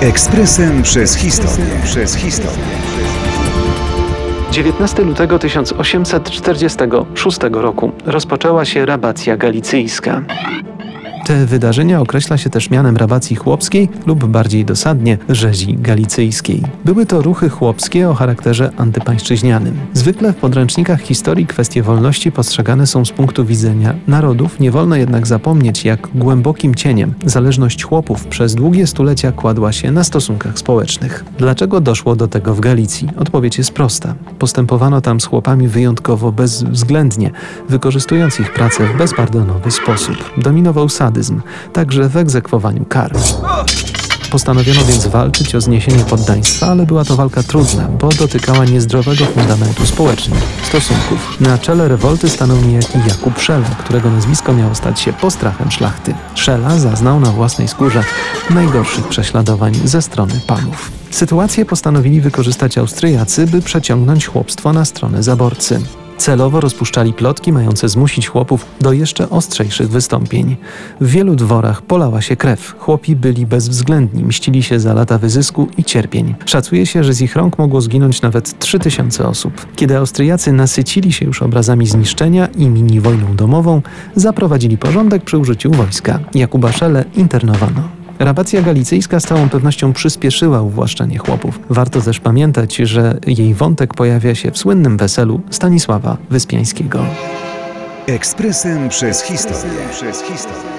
Ekspresem przez historię. Przez historię. 19 lutego 1846 roku rozpoczęła się rabacja galicyjska. Te wydarzenia określa się też mianem rabacji chłopskiej lub bardziej dosadnie rzezi galicyjskiej. Były to ruchy chłopskie o charakterze antypańszczyźnianym. Zwykle w podręcznikach historii kwestie wolności postrzegane są z punktu widzenia narodów, nie wolno jednak zapomnieć, jak głębokim cieniem zależność chłopów przez długie stulecia kładła się na stosunkach społecznych. Dlaczego doszło do tego w Galicji? Odpowiedź jest prosta. Postępowano tam z chłopami wyjątkowo bezwzględnie, wykorzystując ich pracę w bezpardonowy sposób. Dominował także w egzekwowaniu kar. Postanowiono więc walczyć o zniesienie poddaństwa, ale była to walka trudna, bo dotykała niezdrowego fundamentu społecznych stosunków. Na czele rewolty stanął niejaki Jakub Szela, którego nazwisko miało stać się postrachem szlachty. Szela zaznał na własnej skórze najgorszych prześladowań ze strony panów. Sytuację postanowili wykorzystać Austriacy, by przeciągnąć chłopstwo na stronę zaborcy. Celowo rozpuszczali plotki mające zmusić chłopów do jeszcze ostrzejszych wystąpień. W wielu dworach polała się krew. Chłopi byli bezwzględni, mścili się za lata wyzysku i cierpień. Szacuje się, że z ich rąk mogło zginąć nawet 3000 osób. Kiedy Austriacy nasycili się już obrazami zniszczenia i mini wojną domową, zaprowadzili porządek przy użyciu wojska. Jakuba Szele internowano. Rabacja galicyjska z całą pewnością przyspieszyła uwłaszczenie chłopów. Warto też pamiętać, że jej wątek pojawia się w słynnym weselu Stanisława Wyspiańskiego. Ekspresem przez historię. Przez historię.